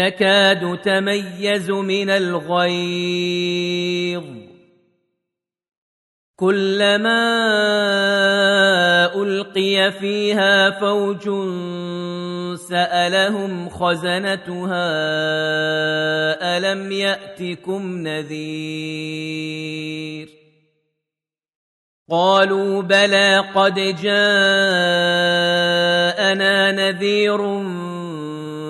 تكاد تميز من الغيظ. كلما ألقي فيها فوج سألهم خزنتها ألم يأتكم نذير؟ قالوا بلى قد جاءنا نذير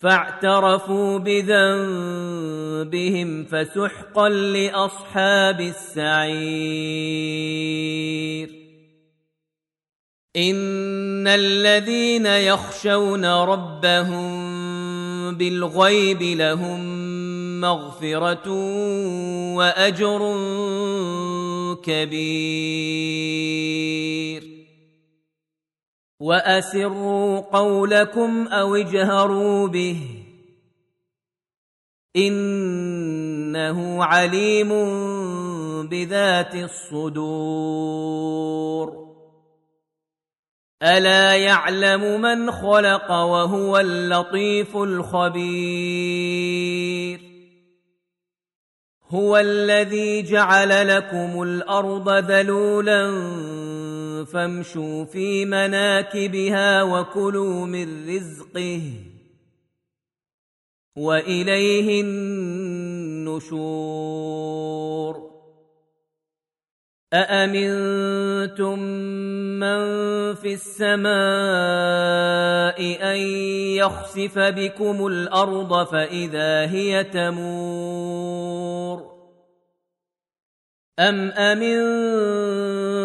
فاعترفوا بذنبهم فسحقا لأصحاب السعير. إن الذين يخشون ربهم بالغيب لهم مغفرة وأجر كبير. وأسروا قولكم أو اجهروا به إنه عليم بذات الصدور. ألا يعلم من خلق وهو اللطيف الخبير. هو الذي جعل لكم الأرض ذلولا فامشوا في مناكبها وكلوا من رزقه وإليه النشور. أأمنتم من في السماء أن يخسف بكم الأرض فإذا هي تمور؟ أم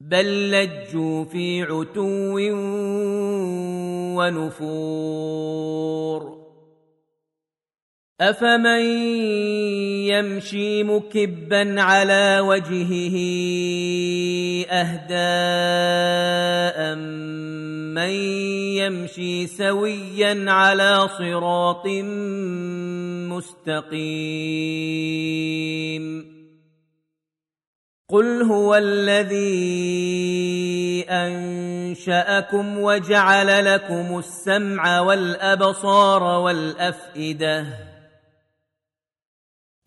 بل لجوا في عتو ونفور. أفمن يمشي مكبا على وجهه أهدى من يمشي سويا على صراط مستقيم. قل هو الذي انشاكم وجعل لكم السمع والابصار والافئده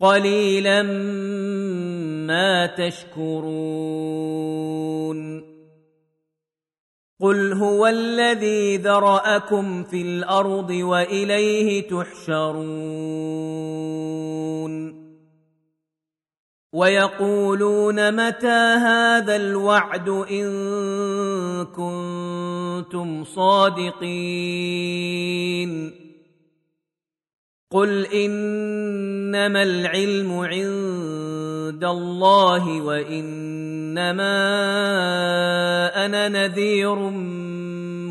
قليلا ما تشكرون قل هو الذي ذراكم في الأرض واليه تحشرون ويقولون متى هذا الوعد إن كنتم صادقين قل إنما العلم عند الله وإنما أنا نذير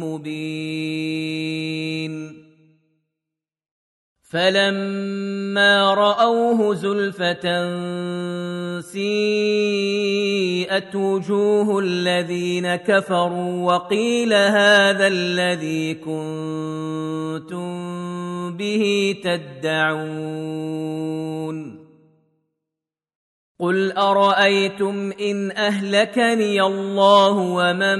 مبين فلما راوه زلفه سيئت وجوه الذين كفروا وقيل هذا الذي كنتم به تدعون قل ارايتم ان اهلكني الله ومن